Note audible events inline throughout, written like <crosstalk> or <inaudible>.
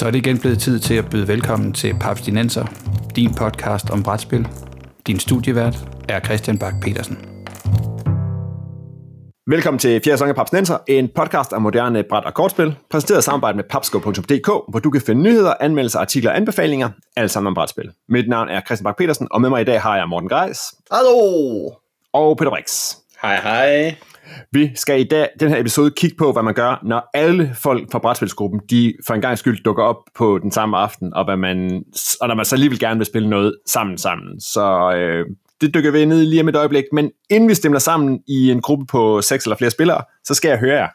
Så er det igen blevet tid til at byde velkommen til Paps Dinenser, din podcast om brætspil. Din studievært er Christian Bak petersen Velkommen til fjerde sæson af Paps Nenser, en podcast om moderne bræt- og kortspil, præsenteret i samarbejde med papsko.dk, hvor du kan finde nyheder, anmeldelser, artikler og anbefalinger, alt sammen om brætspil. Mit navn er Christian Bak petersen og med mig i dag har jeg Morten Greis. Hallo! Og Peter Brix. Hej hej. Vi skal i dag, den her episode, kigge på, hvad man gør, når alle folk fra brætspilsgruppen, de for en gang skyld dukker op på den samme aften, og, hvad man, og når man så alligevel gerne vil spille noget sammen sammen. Så øh, det dykker vi ned i lige om et øjeblik. Men inden vi stemmer sammen i en gruppe på seks eller flere spillere, så skal jeg høre jer.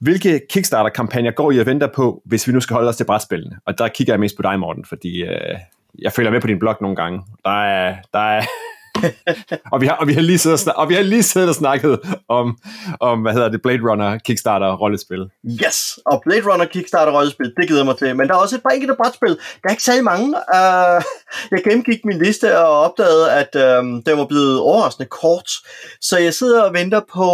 Hvilke Kickstarter-kampagner går I og venter på, hvis vi nu skal holde os til brætspillene? Og der kigger jeg mest på dig, Morten, fordi øh, jeg følger med på din blog nogle gange. Der er, der er, <laughs> og, vi har, og, vi har lige siddet og, snak, og vi har lige siddet og snakket om, om hvad hedder det, Blade Runner Kickstarter rollespil. Yes, og Blade Runner Kickstarter rollespil, det gider mig til. Men der er også et par enkelte brætspil. Der er ikke særlig mange. Uh, jeg gennemgik min liste og opdagede, at øhm, um, den var blevet overraskende kort. Så jeg sidder og venter på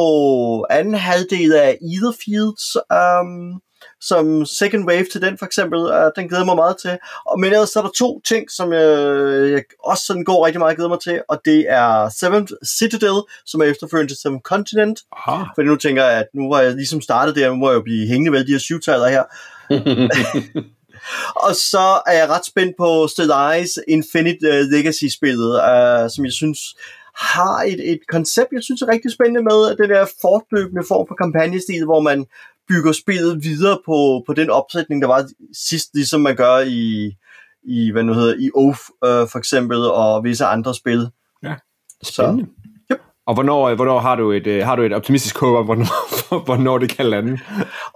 anden halvdel af Etherfields. Um, øhm, som second wave til den for eksempel. Uh, den glæder mig meget til. Og men ellers så er der to ting, som jeg, jeg også sådan går rigtig meget glæder mig til, og det er Seventh Citadel, som er efterfølgende til Seventh Continent. Aha. Fordi nu tænker jeg, at nu var jeg ligesom startet der, nu må jeg jo blive hængende ved de her syvtaler her. <laughs> og så er jeg ret spændt på Stellaris Infinite uh, Legacy-spillet, uh, som jeg synes har et, et koncept, jeg synes er rigtig spændende med, den der fortløbende form for kampagnestil, hvor man bygger spillet videre på, på den opsætning, der var sidst, ligesom man gør i, i hvad nu hedder, i Oath øh, for eksempel, og visse andre spil. Ja, spændende. Så. Og hvornår, hvornår har, du et, øh, har du et optimistisk håb om, hvornår, <laughs> hvornår det kan lande?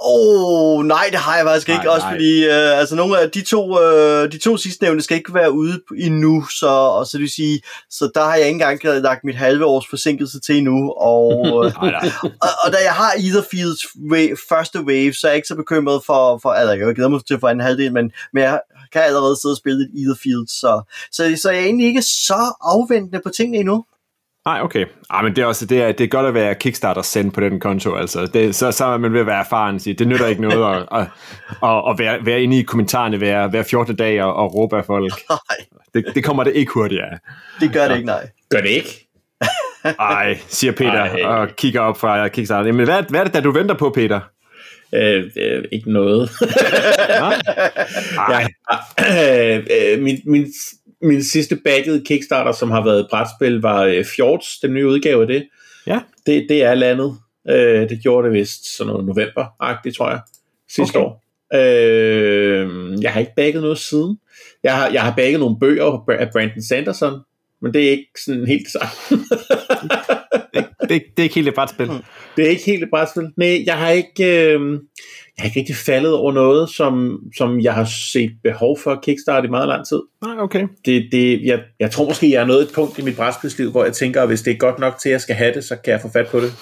Åh, oh, nej, det har jeg faktisk ikke. Nej, Også nej. fordi, øh, altså nogle af de to, øh, de to sidstnævnte skal ikke være ude endnu, så, og så det vil sige, så der har jeg ikke engang lagt mit halve års forsinkelse til endnu, og, <laughs> øh, nej, nej. og, og, da jeg har Etherfields wave, første wave, så er jeg ikke så bekymret for, for altså, jeg glæder mig til for en halvdel, men, men jeg kan allerede sidde og spille et Etherfield, så, så, så jeg er egentlig ikke så afventende på tingene endnu. Nej, okay. Ah, men det er også det er, det er godt at være Kickstarter send på den konto. Altså. Det, så, så er man ved at være erfaren. Sige, det nytter ikke noget at, at, at, at være, være inde i kommentarerne hver, hver 14. dag og, og råbe af folk. <laughs> Nej. Det, det kommer det ikke hurtigt af. Det gør det ikke, nej. Gør det ikke? Ej, siger Peter Ej. og kigger op fra Kickstarter. Men hvad, hvad er det, der du venter på, Peter? Øh, øh, ikke noget. <laughs> Nej. Ja, øh, min, min, min sidste baggede Kickstarter, som har været et brætspil, var øh, Fjords, den nye udgave af det. Ja. Det, det er landet. Øh, det gjorde det vist sådan noget november-agtigt, tror jeg, sidste okay. år. Øh, jeg har ikke bagget noget siden. Jeg har, jeg har bagget nogle bøger af Brandon Sanderson, men det er ikke sådan helt det samme. det, det, det er ikke helt et brætspil. Det er ikke helt et brætspil. Nej, jeg har ikke, øh, jeg har ikke rigtig faldet over noget, som, som jeg har set behov for at kickstart i meget lang tid. Nej, okay. Det, det, jeg, jeg tror måske, jeg er nået et punkt i mit brætspilsliv, hvor jeg tænker, at hvis det er godt nok til, at jeg skal have det, så kan jeg få fat på det.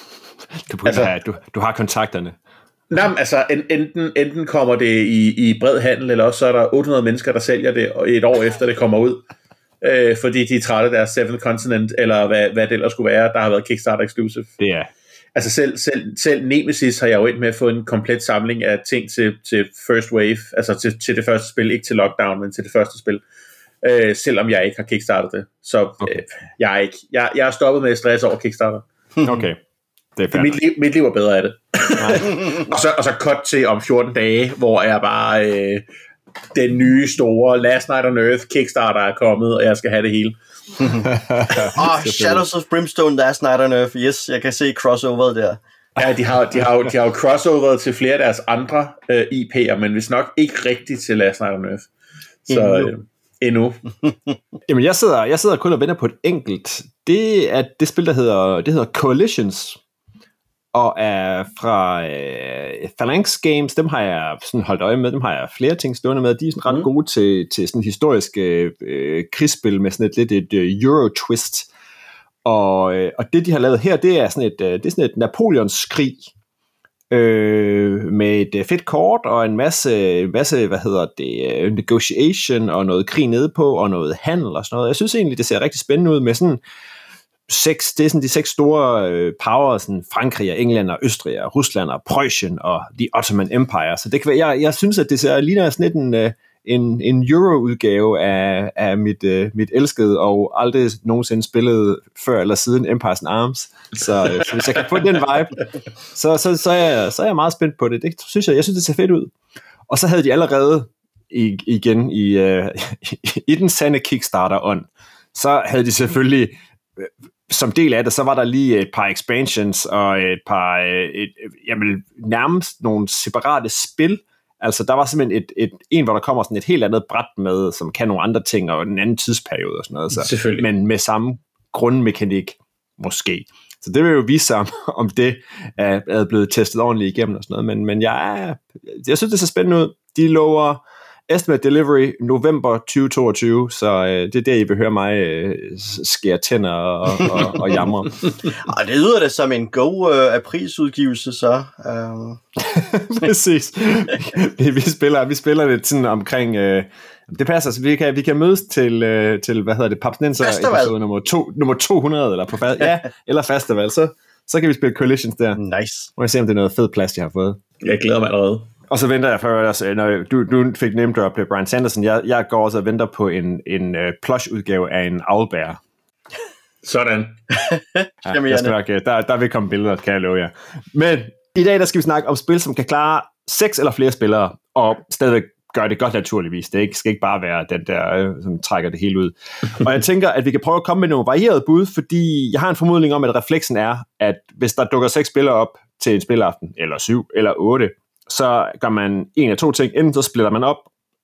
Du, altså, have, du, du har kontakterne. Nej, altså enten, enten kommer det i, i bred handel, eller også så er der 800 mennesker, der sælger det et år efter det kommer ud øh, fordi de er trætte af deres Seventh Continent, eller hvad, hvad det ellers skulle være, der har været Kickstarter exclusive. Det er. Altså selv, selv, selv Nemesis har jeg jo ind med at få en komplet samling af ting til, til First Wave, altså til, til det første spil, ikke til Lockdown, men til det første spil, øh, selvom jeg ikke har kickstartet det. Så okay. øh, jeg, er ikke, jeg, jeg er stoppet med at stresse over Kickstarter. <laughs> Okay. Det er mit, liv, mit liv er bedre af det. <laughs> og, så, og så cut til om 14 dage, hvor jeg bare øh, den nye store Last Night on Earth Kickstarter er kommet, og jeg skal have det hele. <laughs> oh, Shadows of Brimstone Last Night on Earth. Yes, jeg kan se crossoveret der. Ja, de har, de har, de har jo crossoveret til flere af deres andre uh, øh, IP'er, men hvis nok ikke rigtigt til Last Night on Earth. Så endnu. Øh, endnu. <laughs> Jamen, jeg sidder, jeg sidder kun og venter på et enkelt. Det er det spil, der hedder, det hedder Coalitions og er fra øh, Phalanx Games, dem har jeg sådan holdt øje med, dem har jeg flere ting stående med, de er sådan ret mm. gode til, til sådan historiske øh, krigsspil med sådan et lidt et uh, Euro-twist, og, øh, og det de har lavet her, det er sådan et, øh, det er sådan et Napoleons krig, øh, med et øh, fedt kort og en masse, masse hvad hedder det, øh, negotiation og noget krig nede på og noget handel og sådan noget. Jeg synes egentlig, det ser rigtig spændende ud med sådan seks, det er sådan de seks store øh, power, sådan Frankrig og England og Østrig og Rusland og Preussen og The Ottoman Empire. Så det kan være, jeg, jeg synes, at det ser ligner sådan lidt en, øh, en, en euro-udgave af, af mit, øh, mit elskede og aldrig nogensinde spillet før eller siden Empire's Arms. Så, øh, så hvis jeg kan få den vibe, så, så, så, er jeg, så er jeg meget spændt på det. Det synes jeg, jeg synes, det ser fedt ud. Og så havde de allerede i, igen i, øh, <laughs> i den sande Kickstarter-ånd, så havde de selvfølgelig øh, som del af det, så var der lige et par expansions og et par, øh, et, jamen, nærmest nogle separate spil, Altså, der var simpelthen et, et, en, hvor der kommer sådan et helt andet bræt med, som kan nogle andre ting, og en anden tidsperiode og sådan noget. Så, Selvfølgelig. Men med samme grundmekanik, måske. Så det vil jo vise sig, <laughs> om, det er, er blevet testet ordentligt igennem og sådan noget. Men, men jeg, jeg synes, det ser spændende ud. De lover estimate delivery november 2022, så øh, det er der, I vil høre mig øh, skære tænder og, og, og jamre. <laughs> Og det lyder da som en god øh, aprilsudgivelse, så. Øh. <laughs> Præcis. vi, vi, spiller, vi spiller det sådan omkring... Øh, det passer, så vi kan, vi kan mødes til, øh, til hvad hedder det, Papsnenser episode nummer, to, nummer 200, eller på fast, ja, <laughs> eller festival, så, så kan vi spille Collisions der. Nice. Må jeg se, om det er noget fed plads, jeg har fået. Jeg glæder mig allerede. Og så venter jeg for, altså, når du, du fik name drop Brian Sanderson, jeg, jeg går også og venter på en, en uh, plush-udgave af en owlbear. Sådan. ja, der, skal nok, der, der vil komme billeder, kan jeg love jer. Men i dag der skal vi snakke om spil, som kan klare seks eller flere spillere, og stadigvæk gøre det godt naturligvis. Det ikke, skal ikke bare være den der, øh, som trækker det hele ud. og jeg tænker, at vi kan prøve at komme med nogle varierede bud, fordi jeg har en formodning om, at refleksen er, at hvis der dukker seks spillere op til en spilaften, eller syv, eller otte, så gør man en af to ting. Enten så splitter man op,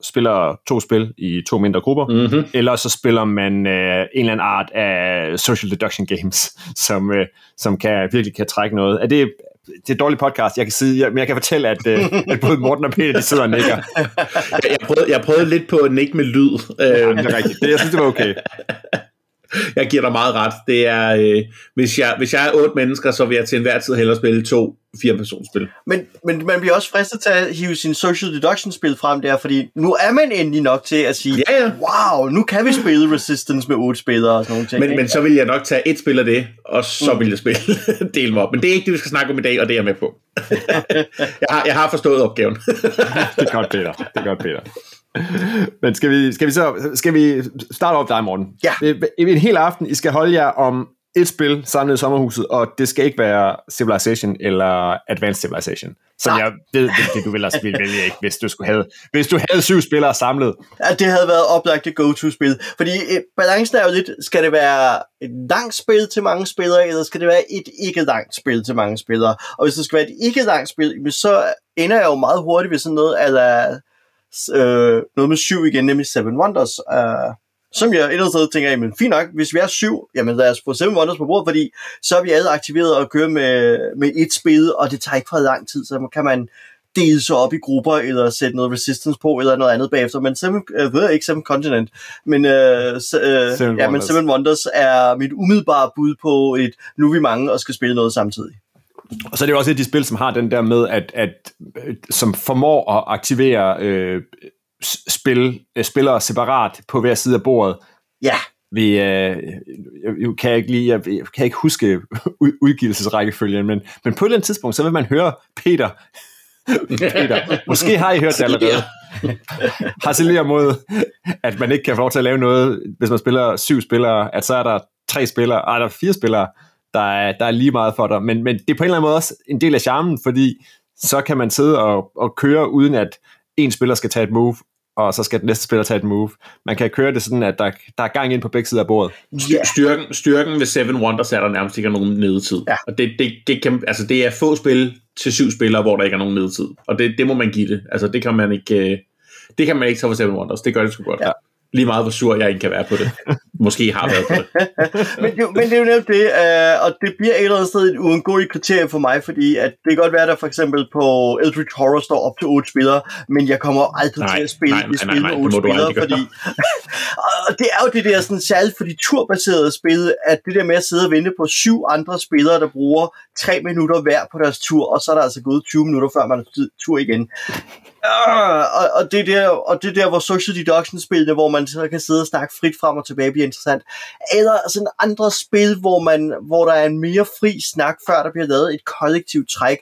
spiller to spil i to mindre grupper, mm-hmm. eller så spiller man øh, en eller anden art af social deduction games, <laughs> som, øh, som kan, virkelig kan trække noget. Er det, det er et dårligt podcast, jeg kan sige, men jeg kan fortælle, at, øh, at både Morten og Peter, de sidder og nikker. <laughs> jeg, jeg, prøvede, jeg prøvede lidt på at nikke med lyd. Ja, det er rigtigt. Det, jeg synes, det var okay <laughs> <laughs> jeg giver dig meget ret. Det er, øh, hvis, jeg, hvis jeg er otte mennesker, så vil jeg til enhver tid hellere spille to fire spil. Men, men man bliver også fristet til at hive sin social deduction spil frem der, fordi nu er man endelig nok til at sige, ja, ja. wow, nu kan vi spille Resistance med otte spillere og sådan nogle ting. Men, men så vil jeg nok tage et spil af det, og så mm. vil jeg spille <laughs> del mig op. Men det er ikke det, vi skal snakke om i dag, og det er jeg med på. <laughs> jeg, har, jeg har forstået opgaven. det er godt, Peter. Det er godt, Peter. <laughs> Men skal vi, skal vi så skal vi starte op dig, Morten? Ja. Det en hel aften, I skal holde jer om et spil samlet i sommerhuset, og det skal ikke være Civilization eller Advanced Civilization. Som Nej. jeg ved, det, det du ville også ville vælge, ikke, hvis du, skulle have, hvis du havde syv spillere samlet. Ja, det havde været oplagt det go-to-spil. Fordi eh, balancen er jo lidt, skal det være et langt spil til mange spillere, eller skal det være et ikke langt spil til mange spillere? Og hvis det skal være et ikke langt spil, så ender jeg jo meget hurtigt ved sådan noget, eller øh, noget med syv igen, nemlig Seven Wonders. Øh, som jeg et sted tænker, jamen fint nok, hvis vi er syv, jamen lad os få Seven Wonders på bordet, fordi så er vi alle aktiveret og kører med, med et spil, og det tager ikke for lang tid, så kan man dele sig op i grupper, eller sætte noget resistance på, eller noget andet bagefter. Men Seven, øh, ved jeg ikke Seven Continent, men, øh, se, øh, Seven ja, men Seven Wonders er mit umiddelbare bud på et, nu er vi mange og skal spille noget samtidig. Og så er det jo også et af de spil, som har den der med, at, at som formår at aktivere øh, spil, øh, spillere separat på hver side af bordet. Ja. Vi, øh, jeg, kan ikke lige, jeg, jeg kan ikke huske udgivelsesrækkefølgen, men, men på et eller andet tidspunkt, så vil man høre Peter, <laughs> Peter, måske har I hørt det allerede, <laughs> harcelerer mod, at man ikke kan få lov til at lave noget, hvis man spiller syv spillere, at så er der tre spillere, ej, der er fire spillere, der er, der er lige meget for dig. Men, men det er på en eller anden måde også en del af charmen, fordi så kan man sidde og, og køre, uden at en spiller skal tage et move, og så skal den næste spiller tage et move. Man kan køre det sådan, at der, der er gang ind på begge sider af bordet. Yeah. Styrken, styrken ved Seven Wonders er der nærmest ikke nogen nedetid. Ja. Og det, det, det, kan, altså det er få spil til syv spillere, hvor der ikke er nogen nedetid. Og det, det må man give det. Altså det kan man ikke... Øh, det kan man ikke tage for Seven Wonders. Det gør det sgu godt. Ja lige meget hvor sur jeg ikke kan være på det. Måske har været på det. <laughs> men, det men det er jo netop det, uh, og det bliver et eller andet sted et uundgåeligt kriterie for mig, fordi at det kan godt være, at der for eksempel på Eldritch Horror står op til otte spillere, men jeg kommer aldrig nej, til at spille nej, nej, spil med otte spillere, fordi <laughs> og det er jo det der sådan, særligt for de turbaserede spil, at det der med at sidde og vente på syv andre spillere, der bruger tre minutter hver på deres tur, og så er der altså gået 20 minutter, før man er tur igen. Uh, og, og, det der, og det der, hvor social deduction spillene, hvor man man så kan sidde og snakke frit frem og tilbage, bliver interessant. Eller sådan andre spil, hvor, man, hvor der er en mere fri snak, før der bliver lavet et kollektivt træk,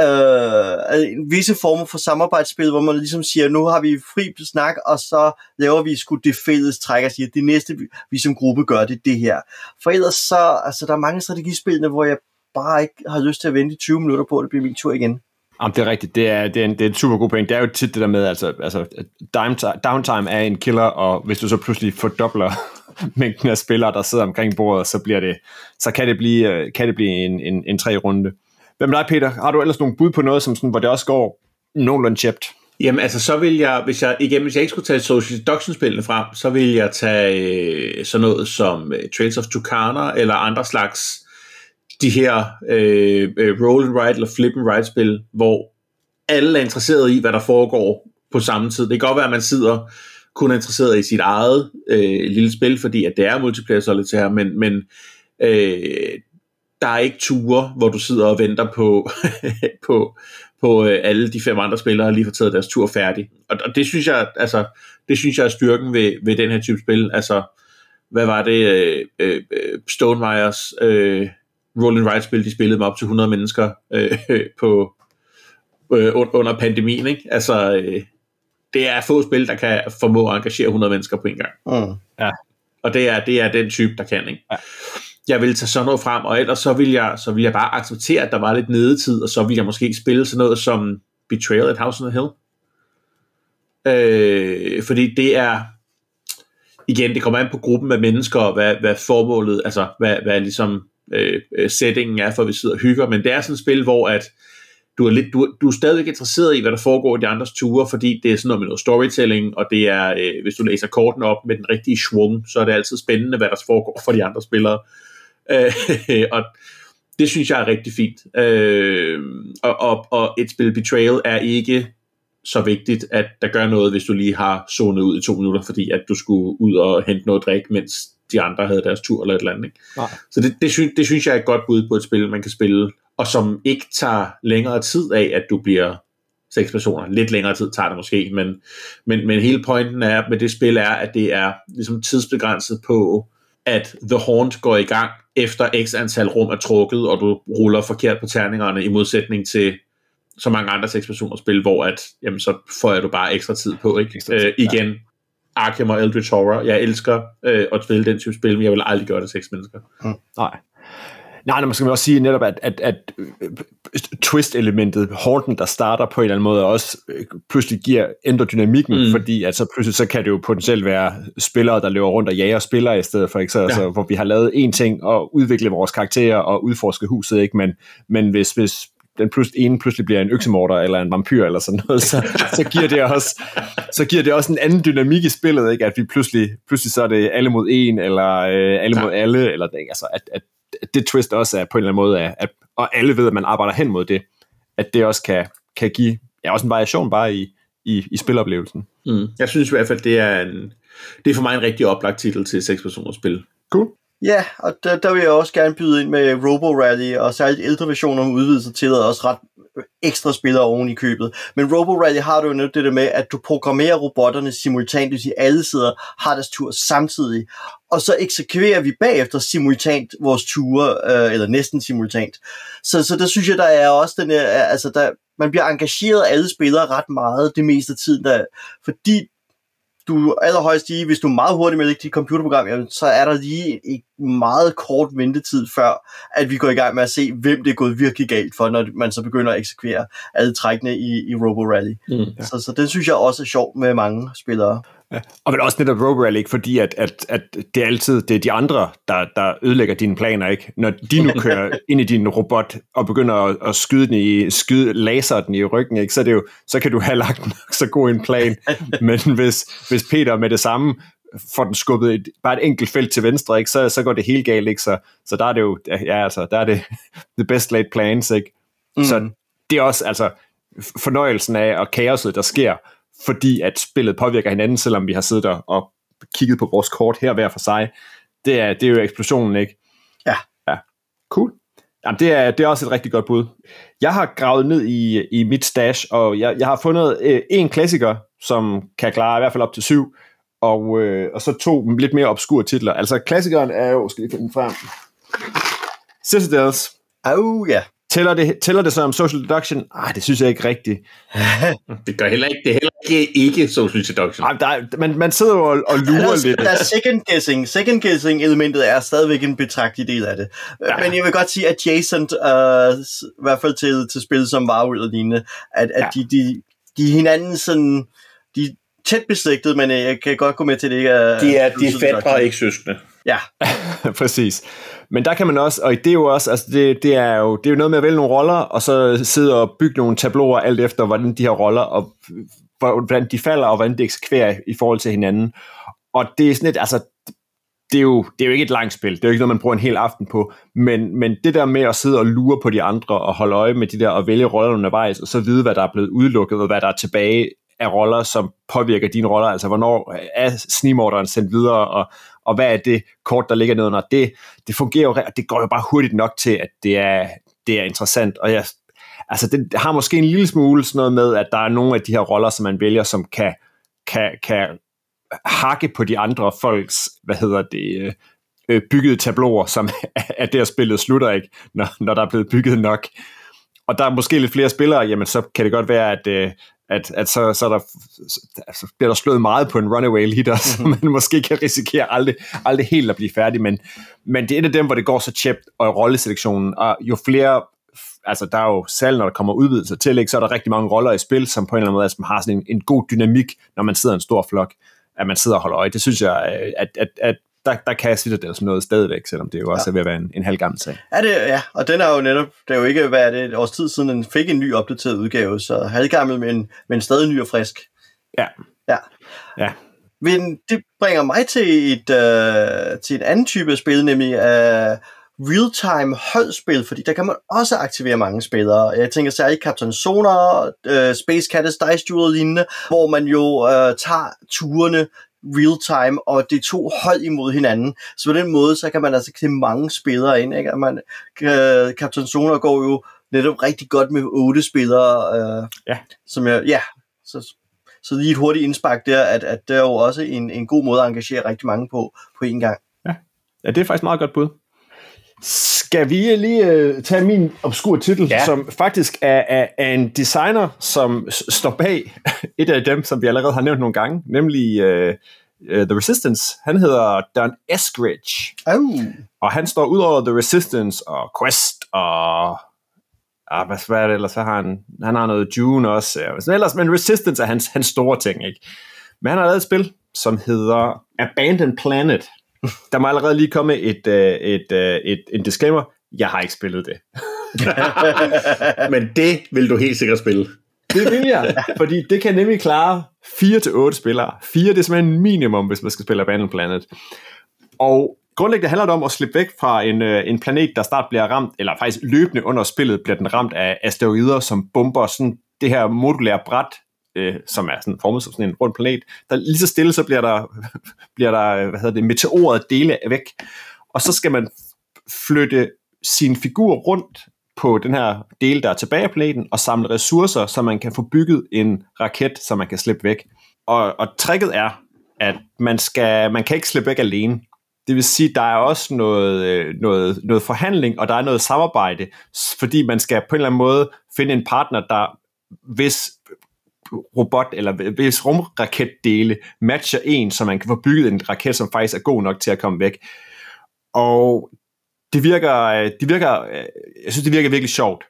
øh, altså visse former for samarbejdsspil, hvor man ligesom siger, nu har vi fri snak, og så laver vi sgu det fælles træk og siger, det næste, vi som gruppe gør, det det her. For ellers så, altså der er mange strategispillene, hvor jeg bare ikke har lyst til at vente 20 minutter på, at det bliver min tur igen. Jamen, det er rigtigt. Det er, det, er en, det er en super god point. Det er jo tit det der med, altså, altså downtime er en killer, og hvis du så pludselig fordobler <laughs> mængden af spillere, der sidder omkring bordet, så, bliver det, så kan det blive, øh, kan det blive en, en, en tre runde. Hvem er dig, Peter? Har du ellers nogle bud på noget, som sådan, hvor det også går nogenlunde chipped? Jamen altså, så vil jeg, hvis jeg, igen, hvis jeg ikke skulle tage Social Deduction-spillene frem, så vil jeg tage øh, sådan noget som øh, Trails of Tucana, eller andre slags de her øh, øh, roll and write eller flip and write spil, hvor alle er interesseret i, hvad der foregår på samme tid. Det kan godt være, at man sidder kun interesseret i sit eget øh, lille spil, fordi at det er multiplayer solitaire, men, men øh, der er ikke ture, hvor du sidder og venter på, <laughs> på, på øh, alle de fem andre spillere lige får taget deres tur færdig. Og, og det synes jeg, altså, det synes jeg er styrken ved, ved den her type spil. Altså, hvad var det, øh, øh, Stonemeyers øh, roll and write spil, de spillede med op til 100 mennesker øh, <laughs> på, øh, under pandemien, ikke? Altså, øh, det er få spil, der kan formå at engagere 100 mennesker på en gang. Mm. Ja. Og det er, det er den type, der kan, ikke? Ja jeg vil tage sådan noget frem, og ellers så vil jeg, så vil jeg bare acceptere, at der var lidt nedetid, og så vil jeg måske spille sådan noget som Betrayal at House on the Hill. Øh, fordi det er, igen, det kommer an på gruppen af mennesker, og hvad, hvad formålet, altså hvad, hvad ligesom Øh, øh, settingen er for, at vi sidder og hygger, men det er sådan et spil, hvor at du er, lidt, du, du er stadigvæk interesseret i, hvad der foregår i de andres ture, fordi det er sådan noget med noget storytelling, og det er, øh, hvis du læser kortene op med den rigtige schwung, så er det altid spændende, hvad der foregår for de andre spillere. Øh, <laughs> og det synes jeg er rigtig fint. Øh, og, og, og et spil Betrayal er ikke så vigtigt, at der gør noget, hvis du lige har zonet ud i to minutter, fordi at du skulle ud og hente noget drik, mens de andre havde deres tur eller et eller andet. Ikke? Nej. Så det, det, synes, det synes jeg er et godt bud på et spil, man kan spille, og som ikke tager længere tid af, at du bliver seks personer. Lidt længere tid tager det måske, men, men, men hele pointen er med det spil er, at det er ligesom tidsbegrænset på, at The Haunt går i gang efter x antal rum er trukket, og du ruller forkert på terningerne, i modsætning til så mange andre seks personers spil, hvor at, jamen, så får jeg du bare ekstra tid på. Ikke? Tid, øh, igen, ja. Arkham og Eldritch Horror. Jeg elsker øh, at spille den type spil, men jeg vil aldrig gøre det seks mennesker. Mm. Nej. Nej, man skal også sige netop, at, at, at øh, twist-elementet, Horten, der starter på en eller anden måde, også øh, pludselig giver ændrer dynamikken, mm. fordi altså pludselig så kan det jo potentielt være spillere, der løber rundt og jager spillere i stedet for, ikke? Så, ja. altså, hvor vi har lavet en ting og udvikle vores karakterer og udforske huset, ikke? Men, men hvis, hvis den pludselig, ene pludselig bliver en øksemorder eller en vampyr eller sådan noget, så, så, giver det også, så giver det også en anden dynamik i spillet, ikke? at vi pludselig, pludselig så er det alle mod en, eller øh, alle ja. mod alle, eller det, altså, at, at det twist også er på en eller anden måde, at, at, og alle ved, at man arbejder hen mod det, at det også kan, kan give ja, også en variation bare i, i, i spiloplevelsen. Mm. Jeg synes i hvert fald, det er, en, det er for mig en rigtig oplagt titel til 6 personers spil. Cool. Ja, og der, der vil jeg også gerne byde ind med Robo Rally, og særligt ældre versioner med udvidelser tillader også ret øh, ekstra spillere oven i købet. Men Robo Rally har du jo nødt det der med, at du programmerer robotterne simultant, det vil alle sidder har deres tur samtidig, og så eksekverer vi bagefter simultant vores ture, øh, eller næsten simultant. Så, så der synes jeg, der er også den her, altså der, man bliver engageret af alle spillere ret meget det meste af tiden, der, fordi du allerhøjst lige, hvis du er meget hurtig med dit computerprogram, jamen, så er der lige en meget kort ventetid før, at vi går i gang med at se, hvem det er gået virkelig galt for, når man så begynder at eksekvere alle trækkene i, i Robo Rally. Mm, ja. så, så det synes jeg også er sjovt med mange spillere. Ja. Og vel også netop Robo Rally, ikke? fordi at, at, at det er altid det er de andre, der, der ødelægger dine planer. ikke. Når de nu kører <laughs> ind i din robot og begynder at, at skyde den i, skyde, laser den i ryggen, ikke? Så, det jo, så kan du have lagt så god en plan. <laughs> Men hvis, hvis Peter med det samme får den skubbet et, bare et enkelt felt til venstre, ikke? Så, så går det helt galt. Ikke? Så, så der er det jo, ja, altså, der er det <laughs> the best laid plans. Ikke? Mm. Så det er også altså, fornøjelsen af og kaoset, der sker, fordi at spillet påvirker hinanden, selvom vi har siddet der og kigget på vores kort her hver for sig. Det er, det er jo eksplosionen, ikke? Ja. Ja, cool. Jamen, det, er, det er også et rigtig godt bud. Jeg har gravet ned i, i mit stash, og jeg, jeg har fundet øh, en klassiker, som kan klare i hvert fald op til syv, og, øh, og så to lidt mere obskure titler. Altså klassikeren er jo, skal lige finde den frem, Citadels. Oh, ja. Tæller det, tæller det så om social deduction? Ah, det synes jeg ikke rigtigt. <laughs> Det gør heller ikke, det er heller ikke, ikke social deduction. Ej, der, er- man, man sidder jo og, og <laughs> Der lurer er, lidt. der er second guessing. Second guessing elementet er stadigvæk en betragtelig del af det. Ja. Men jeg vil godt sige, at adjacent, uh, i hvert fald til, til spil som Varulv og lignende, at, at Ja. de, de, de er hinanden sådan, de er tæt beslægtet, men øh, jeg kan godt gå med til, at det ikke er... De er, de er og ikke søskende. Ja, <laughs> Præcis. Men der kan man også, og det er jo også, altså det, det, er jo, det er jo noget med at vælge nogle roller, og så sidde og bygge nogle tabloer alt efter, hvordan de her roller, og hvordan de falder, og hvordan de eksekverer i forhold til hinanden. Og det er sådan et, altså, det er, jo, det er jo ikke et langt spil, det er jo ikke noget, man bruger en hel aften på, men, men det der med at sidde og lure på de andre, og holde øje med de der, og vælge roller undervejs, og så vide, hvad der er blevet udelukket, og hvad der er tilbage af roller, som påvirker dine roller, altså hvornår er snimorderen sendt videre, og, og hvad er det kort, der ligger nedenunder. Det, det fungerer jo, og det går jo bare hurtigt nok til, at det er, det er interessant, og jeg, altså det har måske en lille smule sådan noget med, at der er nogle af de her roller, som man vælger, som kan, kan, kan hakke på de andre folks, hvad hedder det, øh, øh byggede tabloer, som <laughs> er der spillet slutter ikke, når, når der er blevet bygget nok. Og der er måske lidt flere spillere, jamen så kan det godt være, at, øh, at, at så, så, er der, så bliver der slået meget på en runaway leader, <laughs> så man måske kan risikere aldrig, aldrig helt at blive færdig, men, men det er et af dem, hvor det går så tjept, og rolleselektionen, og jo flere altså der er jo selv, når der kommer udvidelser til, ikke, så er der rigtig mange roller i spil, som på en eller anden måde altså, har sådan en, en god dynamik, når man sidder i en stor flok, at man sidder og holder øje. Det synes jeg, øh, at, at, at der, der kan er sådan noget stadigvæk, selvom det jo også ja. er ved at være en, en halv gammel sag. er det, ja, og den er jo netop, det er jo ikke, hvad er det, et års tid siden, den fik en ny opdateret udgave, så halvgammel, men, men stadig ny og frisk. Ja. Ja. Ja. Men det bringer mig til et, øh, til en anden type af spil, nemlig øh, real-time holdspil, fordi der kan man også aktivere mange spillere. Jeg tænker særligt Captain Sonar, øh, Space Cadets Dice Duel og lignende, hvor man jo øh, tager turene real-time, og det er to hold imod hinanden. Så på den måde, så kan man altså klippe mange spillere ind. Ikke? Og Man, øh, Captain Sonar går jo netop rigtig godt med otte spillere. Øh, Ja. Som jeg, ja, så, så lige et hurtigt indspark der, at, at det er jo også en, en god måde at engagere rigtig mange på, på én gang. Ja, det er faktisk et meget godt bud. Skal vi lige øh, tage min obskur titel, ja. Som faktisk er, er, er en designer, som s- står bag <laughs> et af dem, som vi allerede har nævnt nogle gange, nemlig øh, øh, The Resistance. Han hedder Don Eskridge, Oh. og han står ud over The Resistance og Quest og... Ah, hvad, hvad er det ellers? Så har han, han har noget Dune også. Ja. Men ellers, men Resistance er hans, hans store ting, ikke? Men han har lavet et spil, som hedder Abandoned Planet. <laughs> Der må allerede lige komme et, øh, et, øh, et, en disclaimer. Jeg har ikke spillet det. <laughs> Men det vil du helt sikkert spille. Det vil jeg, fordi det kan nemlig klare 4 til otte spillere. 4 det er simpelthen en minimum, hvis man skal spille Abandoned Planet. Og grundlæggende handler det om at slippe væk fra en, øh, en planet, der snart bliver ramt, eller faktisk løbende under spillet bliver den ramt af asteroider, som bomber sådan det her modulære bræt, øh, som er sådan formet som sådan en rund planet. Der lige så stille, så bliver der, <laughs> bliver der øh, hvad hedder det, meteoret dele væk. Og så skal man flytte sin figur rundt på den her del, der er tilbage af planeten, og samle ressourcer, så man kan få bygget en raket, så man kan slippe væk. Og, og tricket er, at man, skal, man kan ikke slippe væk alene. Det vil sige, der er også noget, øh, noget, noget forhandling, og der er noget samarbejde, fordi man skal på en eller anden måde finde en partner, der hvis robot eller hvis rumraketdele matcher en, så man kan få bygget en raket, som faktisk er god nok til at komme væk. Og det virker, øh, det virker, øh, jeg synes, det virker virkelig sjovt.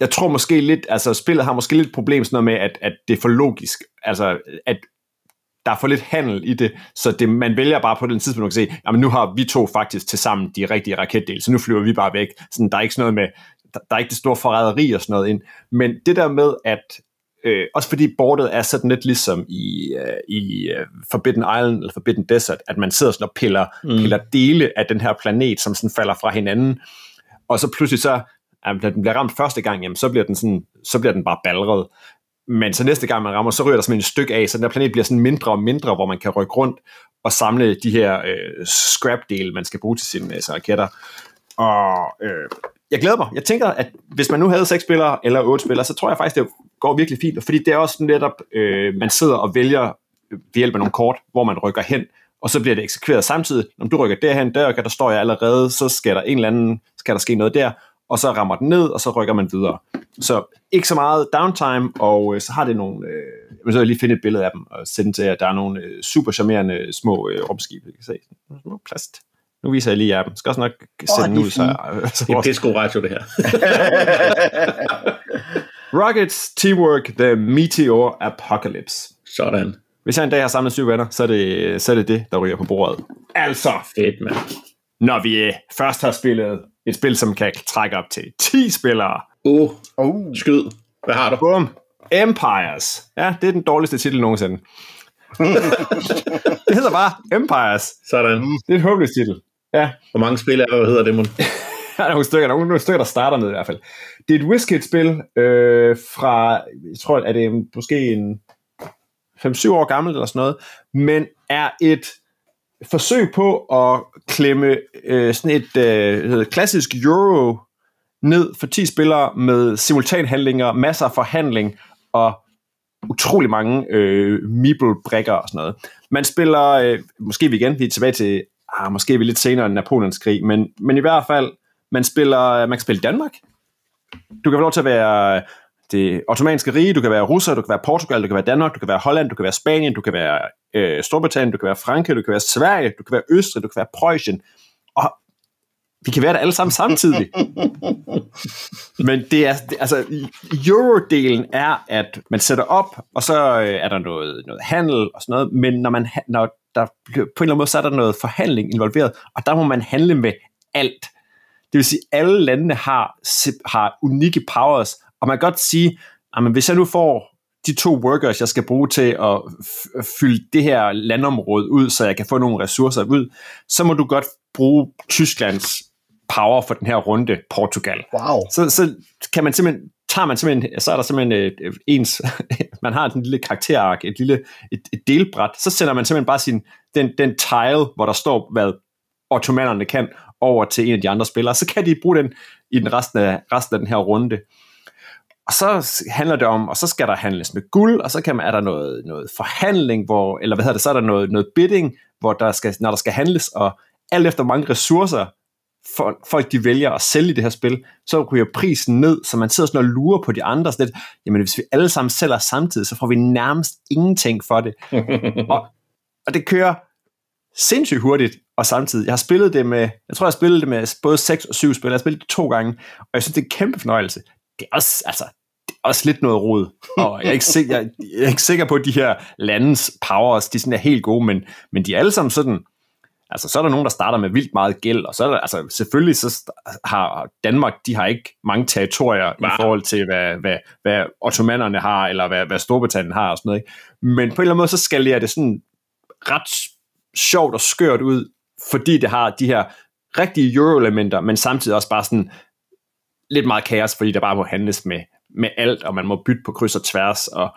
Jeg tror måske lidt, altså spillet har måske lidt problem sådan noget med, at, at det er for logisk. Altså, at der er for lidt handel i det, så det, man vælger bare på den tidspunkt at se, jamen nu har vi to faktisk til sammen de rigtige raketdele, så nu flyver vi bare væk. Sådan, der er ikke sådan noget med, der, der er ikke det store forræderi og sådan noget ind. Men det der med, at øh, også fordi bordet er sådan lidt ligesom i, øh, i øh, Forbidden Island eller Forbidden Desert, at man sidder sådan og piller, mm. piller dele af den her planet, som sådan falder fra hinanden, og så pludselig så, at den bliver ramt første gang, jamen så bliver den, sådan, så bliver den bare balret. Men så næste gang man rammer, så ryger der simpelthen et stykke af, så den her planet bliver sådan mindre og mindre, hvor man kan rykke rundt og samle de her øh, scrap-dele, man skal bruge til sine øh, raketter. Og øh, jeg glæder mig. Jeg tænker, at hvis man nu havde seks spillere eller otte spillere, så tror jeg faktisk, det går virkelig fint. Fordi det er også netop, øh, man sidder og vælger ved hjælp af nogle kort, hvor man rykker hen, og så bliver det eksekveret samtidig. Når du rykker derhen, der, der står jeg allerede, så skal der en eller anden, skal der ske noget der, og så rammer den ned, og så rykker man videre. Så ikke så meget downtime, og øh, så har det nogle, øh, jeg vil så lige finde et billede af dem, og sende til, at der er nogle øh, super charmerende små øh, rumskibe, vi kan se. Små plast. Nu viser jeg lige jer dem. Skal også nok sætte den ud, så, <laughs> Det er pisse radio, det her. <laughs> Rockets, Teamwork, The Meteor Apocalypse. Sådan. Hvis jeg en dag har samlet syv venner, så er det så er det, det, der ryger på bordet. Altså, Fedt, mand. når vi øh, først har spillet et spil, som kan trække op til 10 spillere. Uh, Oh. skyd. Hvad har du? Bum. Empires. Ja, det er den dårligste titel nogensinde. <laughs> det hedder bare Empires. Sådan. Det er et håbløst titel. Ja, Hvor mange spil er der, hvad hedder det, mon? <laughs> der er nogle stykker, nogle, nogle stykker, der starter med i hvert fald. Det er et Whiskit-spil øh, fra, jeg tror, er det måske en 5-7 år gammelt eller sådan noget, men er et forsøg på at klemme øh, sådan et øh, klassisk Euro ned for 10 spillere med simultanhandlinger, masser af forhandling og utrolig mange øh, meeple-brikker og sådan noget. Man spiller, øh, måske vi igen, vi er tilbage til, ah, måske er vi lidt senere end Napoleons krig, men, men i hvert fald, man spiller, man kan spille Danmark. Du kan få lov til at være det ottomanske rige, du kan være russer, du kan være Portugal, du kan være Danmark, du kan være Holland, du kan være Spanien, du kan være øh, Storbritannien, du kan være Frankrig, du kan være Sverige, du kan være Østrig, du kan være Preussen. Og vi kan være der alle sammen samtidig. Men det er, det, altså, Euro-delen er, at man sætter op, og så øh, er der noget, noget handel og sådan noget, men når, man, når der på en eller anden måde, så er der noget forhandling involveret, og der må man handle med alt. Det vil sige, at alle landene har, har unikke powers, og man kan godt sige, at hvis jeg nu får de to workers, jeg skal bruge til at fylde det her landområde ud, så jeg kan få nogle ressourcer ud, så må du godt bruge Tysklands power for den her runde, Portugal. Wow. Så, så kan man simpelthen, tager man simpelthen, så er der simpelthen et, ens, <laughs> man har en lille karakterark, et lille et, et delbræt, så sender man simpelthen bare sin, den, den tile, hvor der står, hvad ottomanerne kan, over til en af de andre spillere, så kan de bruge den i den resten af, resten af den her runde. Og så handler det om, og så skal der handles med guld, og så kan man, er der noget, noget forhandling, hvor, eller hvad hedder det, så er der noget, noget bidding, hvor der skal, når der skal handles, og alt efter hvor mange ressourcer for, folk de vælger at sælge det her spil, så ryger prisen ned, så man sidder sådan og lurer på de andre, sådan lidt, jamen hvis vi alle sammen sælger samtidig, så får vi nærmest ingenting for det. <laughs> og, og det kører sindssygt hurtigt, og samtidig, jeg har spillet det med, jeg tror jeg har spillet det med både 6 og 7 spil, jeg har spillet det to gange, og jeg synes det er en kæmpe fornøjelse. Det er også, altså, det er også lidt noget rod, og jeg er ikke sikker, jeg, jeg er ikke sikker på, at de her landes powers, de sådan er helt gode, men, men de er alle sammen sådan, Altså, så er der nogen, der starter med vildt meget gæld, og så er der, altså, selvfølgelig så har Danmark, de har ikke mange territorier Hva? i forhold til, hvad, hvad, hvad ottomanerne har, eller hvad, hvad Storbritannien har og sådan noget. Ikke? Men på en eller anden måde, så skal det sådan ret sjovt og skørt ud, fordi det har de her rigtige euro-elementer, men samtidig også bare sådan lidt meget kaos, fordi der bare må handles med, med alt, og man må bytte på kryds og tværs, og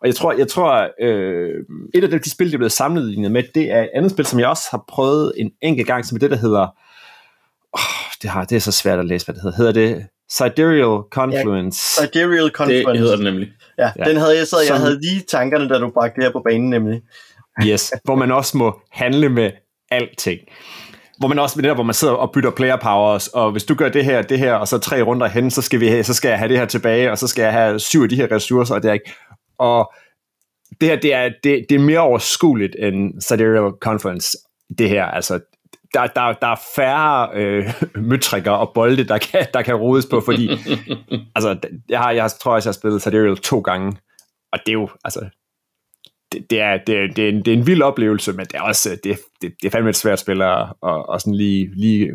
og jeg tror, jeg tror øh, et af de, de spil, der er blevet sammenlignet med, det er et andet spil, som jeg også har prøvet en enkelt gang, som er det, der hedder, oh, det, har, det er så svært at læse, hvad det hedder. Hedder det Sidereal Confluence? Ja, Sidereal Confluence. Det hedder den nemlig. Ja, Ja. den havde jeg, så jeg havde lige tankerne, da du bragte det her på banen, nemlig. Yes, hvor man også må handle med alting. Hvor man også der, hvor man sidder og bytter player powers, og hvis du gør det her, det her, og så tre runder hen, så skal, vi have, så skal jeg have det her tilbage, og så skal jeg have syv af de her ressourcer, og det er ikke. Og det her, det er, det, det er mere overskueligt end Sidereal Conference, det her. Altså, der, der, der er færre øh, <laughs> møtrikker og bolde, der kan, der kan rodes på, fordi <laughs> altså, jeg, har, jeg tror også, jeg har spillet Sidereal to gange, og det er jo, altså, det, det, er, det, er, det, er en, det er en vild oplevelse, men det er også det, det, det er fandme et svært spil at, at, at sådan lige, lige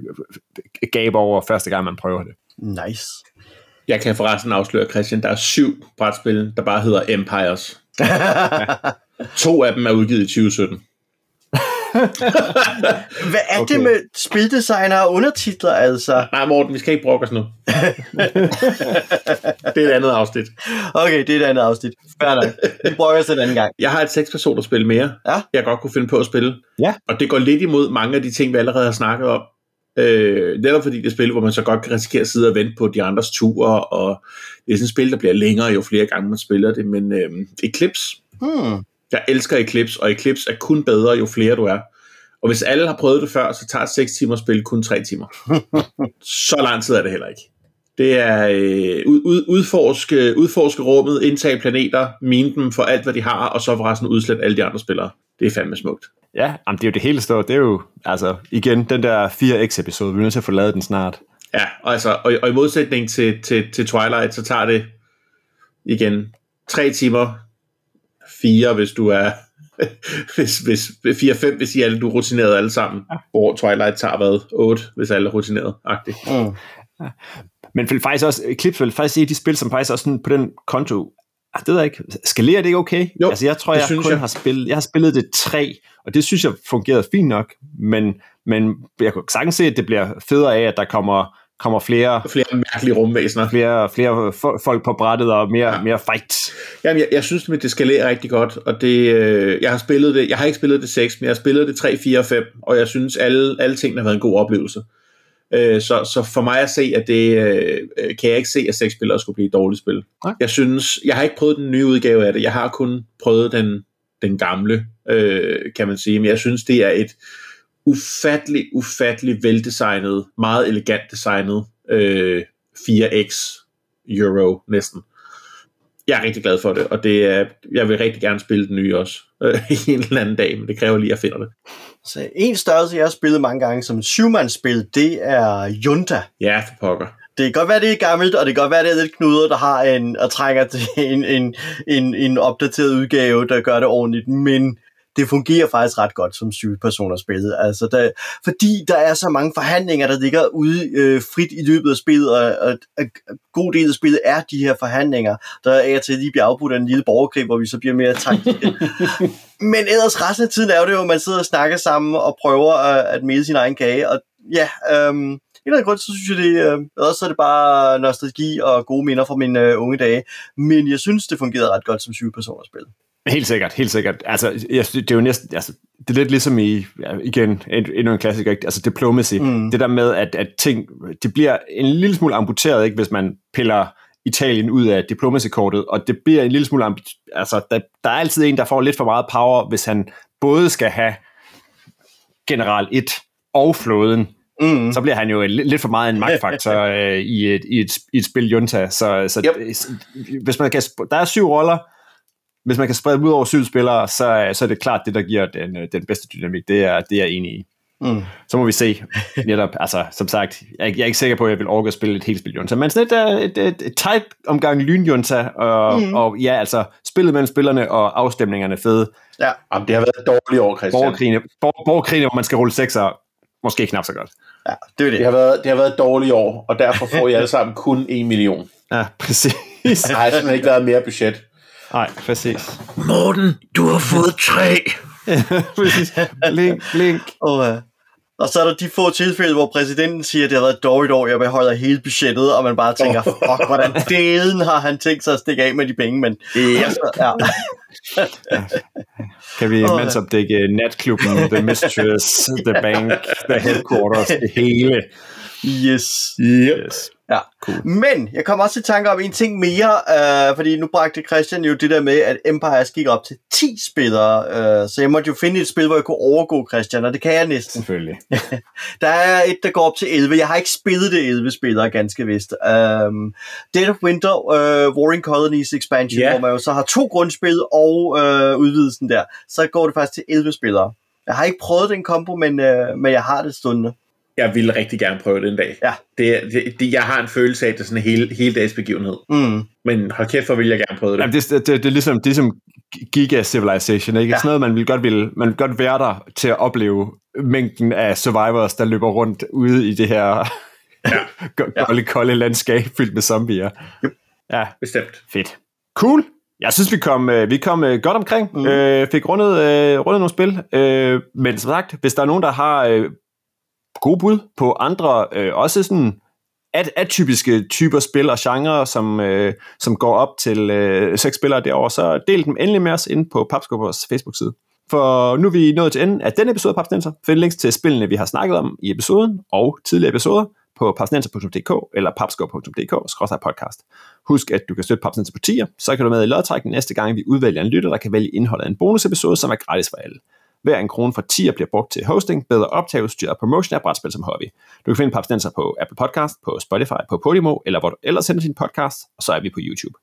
gabe over første gang, man prøver det. Nice. Jeg kan forresten afsløre, Christian, der er syv brætspil, der bare hedder Empires. <laughs> To af dem er udgivet i 2017. <laughs> Hvad er okay. Det med spildesigner og undertitler, altså? Nej, Morten, vi skal ikke brokke os nu. <laughs> det er et andet afsnit. Okay, det er et andet afsnit. Fair nok. Vi prøver os en anden gang. Jeg har et seks personers spil mere, Ja. jeg godt kunne finde på at spille. Ja. Og det går lidt imod mange af de ting, vi allerede har snakket om. Øh, netop fordi det er spil, hvor man så godt kan risikere at sidde og vente på de andres ture, og det er sådan et spil, der bliver længere, jo flere gange man spiller det, men øh, Eclipse, Hmm. Jeg elsker Eclipse, og Eclipse er kun bedre, jo flere du er. Og hvis alle har prøvet det før, så tager 6 timer spil kun 3 timer. <laughs> så lang tid er det heller ikke. Det er øh, ud, ud, udforske, udforske rummet, indtage planeter, mine dem for alt, hvad de har, og så forresten udslætte alle de andre spillere. Det er fandme smukt. Ja, jamen, det er jo det hele store. Det er jo, altså, igen, den der 4X-episode, vi er nødt til at få lavet den snart. Ja, og, altså, og, og i modsætning til, til, til Twilight, så tager det igen tre timer, fire, hvis du er <laughs> hvis, hvis, 4-5, hvis I alle du er rutineret alle sammen, hvor Twilight tager hvad? 8, hvis alle er rutineret. Mm. Ja. Men faktisk også, Eclipse vil faktisk sige, de spil, som faktisk også sådan på den konto, ah, det ved jeg ikke, skalerer det ikke okay? Jo, altså jeg tror, jeg kun jeg. har spillet, jeg har spillet det tre, og det synes jeg fungerede fint nok, men, men jeg kunne sagtens se, at det bliver federe af, at der kommer kommer flere, flere mærkelige rumvæsener. Flere, flere folk på brættet og mere, ja. mere fight. Jamen, jeg, jeg synes, at det skalerer rigtig godt, og det, øh, jeg har spillet det, jeg har ikke spillet det 6, men jeg har spillet det 3, 4 og 5, og jeg synes, alle, alle tingene har været en god oplevelse. Øh, så, så for mig at se, at det øh, kan jeg ikke se, at 6 spillere skulle blive et dårligt spil. Okay. Jeg synes, jeg har ikke prøvet den nye udgave af det, jeg har kun prøvet den, den gamle, øh, kan man sige, men jeg synes, det er et, ufattelig, ufattelig veldesignet, meget elegant designet øh, 4X Euro næsten. Jeg er rigtig glad for det, og det er, jeg vil rigtig gerne spille den nye også øh, <laughs> en eller anden dag, men det kræver lige, at jeg finder det. Så en størrelse, jeg har spillet mange gange som syvmandsspil, det er Junta. Ja, for pokker. Det kan godt være, det er gammelt, og det kan godt være, det er lidt knuder, der har en, og trænger til en, en, en, en opdateret udgave, der gør det ordentligt, men det fungerer faktisk ret godt som syv-personers spil. Altså, der, fordi der er så mange forhandlinger, der ligger ude øh, frit i løbet af spillet, og, og, og god del af spillet er de her forhandlinger, der er til lige bliver afbrudt af en lille borgerkrig, hvor vi så bliver mere taktiske. <laughs> Men ellers resten af tiden er det jo, at man sidder og snakker sammen og prøver at, at melde sin egen kage, og ja, øhm, en eller anden grund, så synes jeg, det, øh, også er det bare nostalgi og gode minder fra mine øh, unge dage. Men jeg synes, det fungerede ret godt som syv personers spil. Helt sikkert, helt sikkert. Altså, jeg, det er jo næsten, altså, det er lidt ligesom i, ja, igen, endnu en klassiker, ikke? altså diplomacy. Mm. Det der med, at, at ting, det bliver en lille smule amputeret, ikke, hvis man piller Italien ud af diplomacy-kortet, og det bliver en lille smule, altså, der, der er altid en, der får lidt for meget power, hvis han både skal have general 1 og flåden, Mm. så bliver han jo lidt for meget en magtfaktor <laughs> øh, i, et, i, et, i et spil Junta. Så, så yep. hvis man kan, der er syv roller, hvis man kan sprede dem ud over syv spillere, så, så er det klart det, der giver den, øh, den bedste dynamik. Det er, det er jeg enig i. Mm. Så må vi se. Netop, altså, som sagt, jeg, jeg er ikke sikker på, at jeg vil orke at spille et helt spil Junta, men sådan et, et, et, et tight omgang lynjunta, og, mm. og ja, altså, spillet mellem spillerne og afstemningerne fede. Ja, Jamen, det har været et dårligt år, Christian. Borgerkrigene, borgerkrigene, hvor man skal rulle sekser, måske knap så godt. Ja, det er det. Det har været, det har været et dårligt år, og derfor får I alle sammen kun en million. <laughs> Ja, præcis. Der har simpelthen ikke været mere budget. Nej, præcis. Morten, du har fået tre. <laughs> præcis. Blink, blink. Og, uh, og så er der de få tilfælde, hvor præsidenten siger, at det har været et dårligt år, jeg beholder hele budgettet, og man bare tænker, fuck, hvordan delen har han tænkt sig at stikke af med de penge, men... Ja. <laughs> ja. Kan vi oh, mandsopdække natklubben, The Mistress, The Bank, The Headquarters, det hele? Yes. Yep. yes. Ja, cool. Men jeg kommer også til tanke om en ting mere, øh, fordi nu bragte Christian jo det der med, at Empires gik op til 10 spillere, øh, så jeg måtte jo finde et spil, hvor jeg kunne overgå Christian, og det kan jeg næsten. Selvfølgelig. <laughs> der er et, der går op til 11. Jeg har ikke spillet det 11 spillere, ganske vist. Um, Dead of Winter, uh, Warring Colonies Expansion, yeah. hvor man jo så har to grundspil og uh, udvidelsen der, så går det faktisk til 11 spillere. Jeg har ikke prøvet den kombo, men, uh, men jeg har det stående jeg ville rigtig gerne prøve det en dag. Ja. Det, det, det, jeg har en følelse af, at det er sådan en hele, hele dags begivenhed. Mm. Men hold kæft, hvor vil jeg gerne prøve det. Jamen, det, det, det, det er ligesom, det er ligesom Giga Civilization, ikke? Ja. Sådan noget, man vil godt, vil, man vil godt være der til at opleve mængden af survivors, der løber rundt ude i det her ja. <laughs> kolde, kolde landskab fyldt med zombier. Yep. Ja, bestemt. Fedt. Cool. Jeg synes, vi kom, øh, vi kom øh, godt omkring. Mm. Øh, fik rundet, øh, rundet nogle spil. Øh, men som sagt, hvis der er nogen, der har øh, gode bud på andre, øh, også sådan at, atypiske typer spil og genre, som, øh, som går op til øh, seks spillere derovre, så del dem endelig med os ind på Papskubbers Facebook-side. For nu er vi nået til enden af denne episode af Papstenser. Find links til spillene, vi har snakket om i episoden og tidligere episoder på papsnenser.dk eller papskov.dk-podcast. Husk, at du kan støtte Papsnenser på tier, så kan du med i lodtrækningen næste gang, vi udvælger en lytter, der kan vælge indholdet af en bonusepisode, som er gratis for alle. Hver en krone fra tier bliver brugt til hosting, bedre optageudstyr og promotion af brætspil som hobby. Du kan finde Papsnenser på Apple Podcast, på Spotify, på Podimo, eller hvor du ellers sender din podcast, og så er vi på YouTube.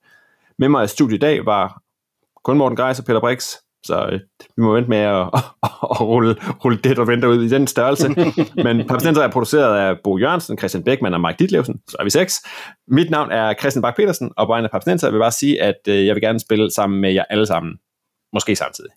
Med mig i studiet i dag var kun Morten Geis og Peter Brix, så øh, vi må vente med at, <laughs> at, at rulle, rulle det og vente ud i den størrelse. <laughs> Men Papsnenser er produceret af Bo Jørgensen, Christian Beckmann og Mike Ditlevsen, så er vi seks. Mit navn er Christian Bak petersen og på egne af Papsnenser vil jeg bare sige, at øh, jeg vil gerne spille sammen med jer alle sammen. Måske samtidig.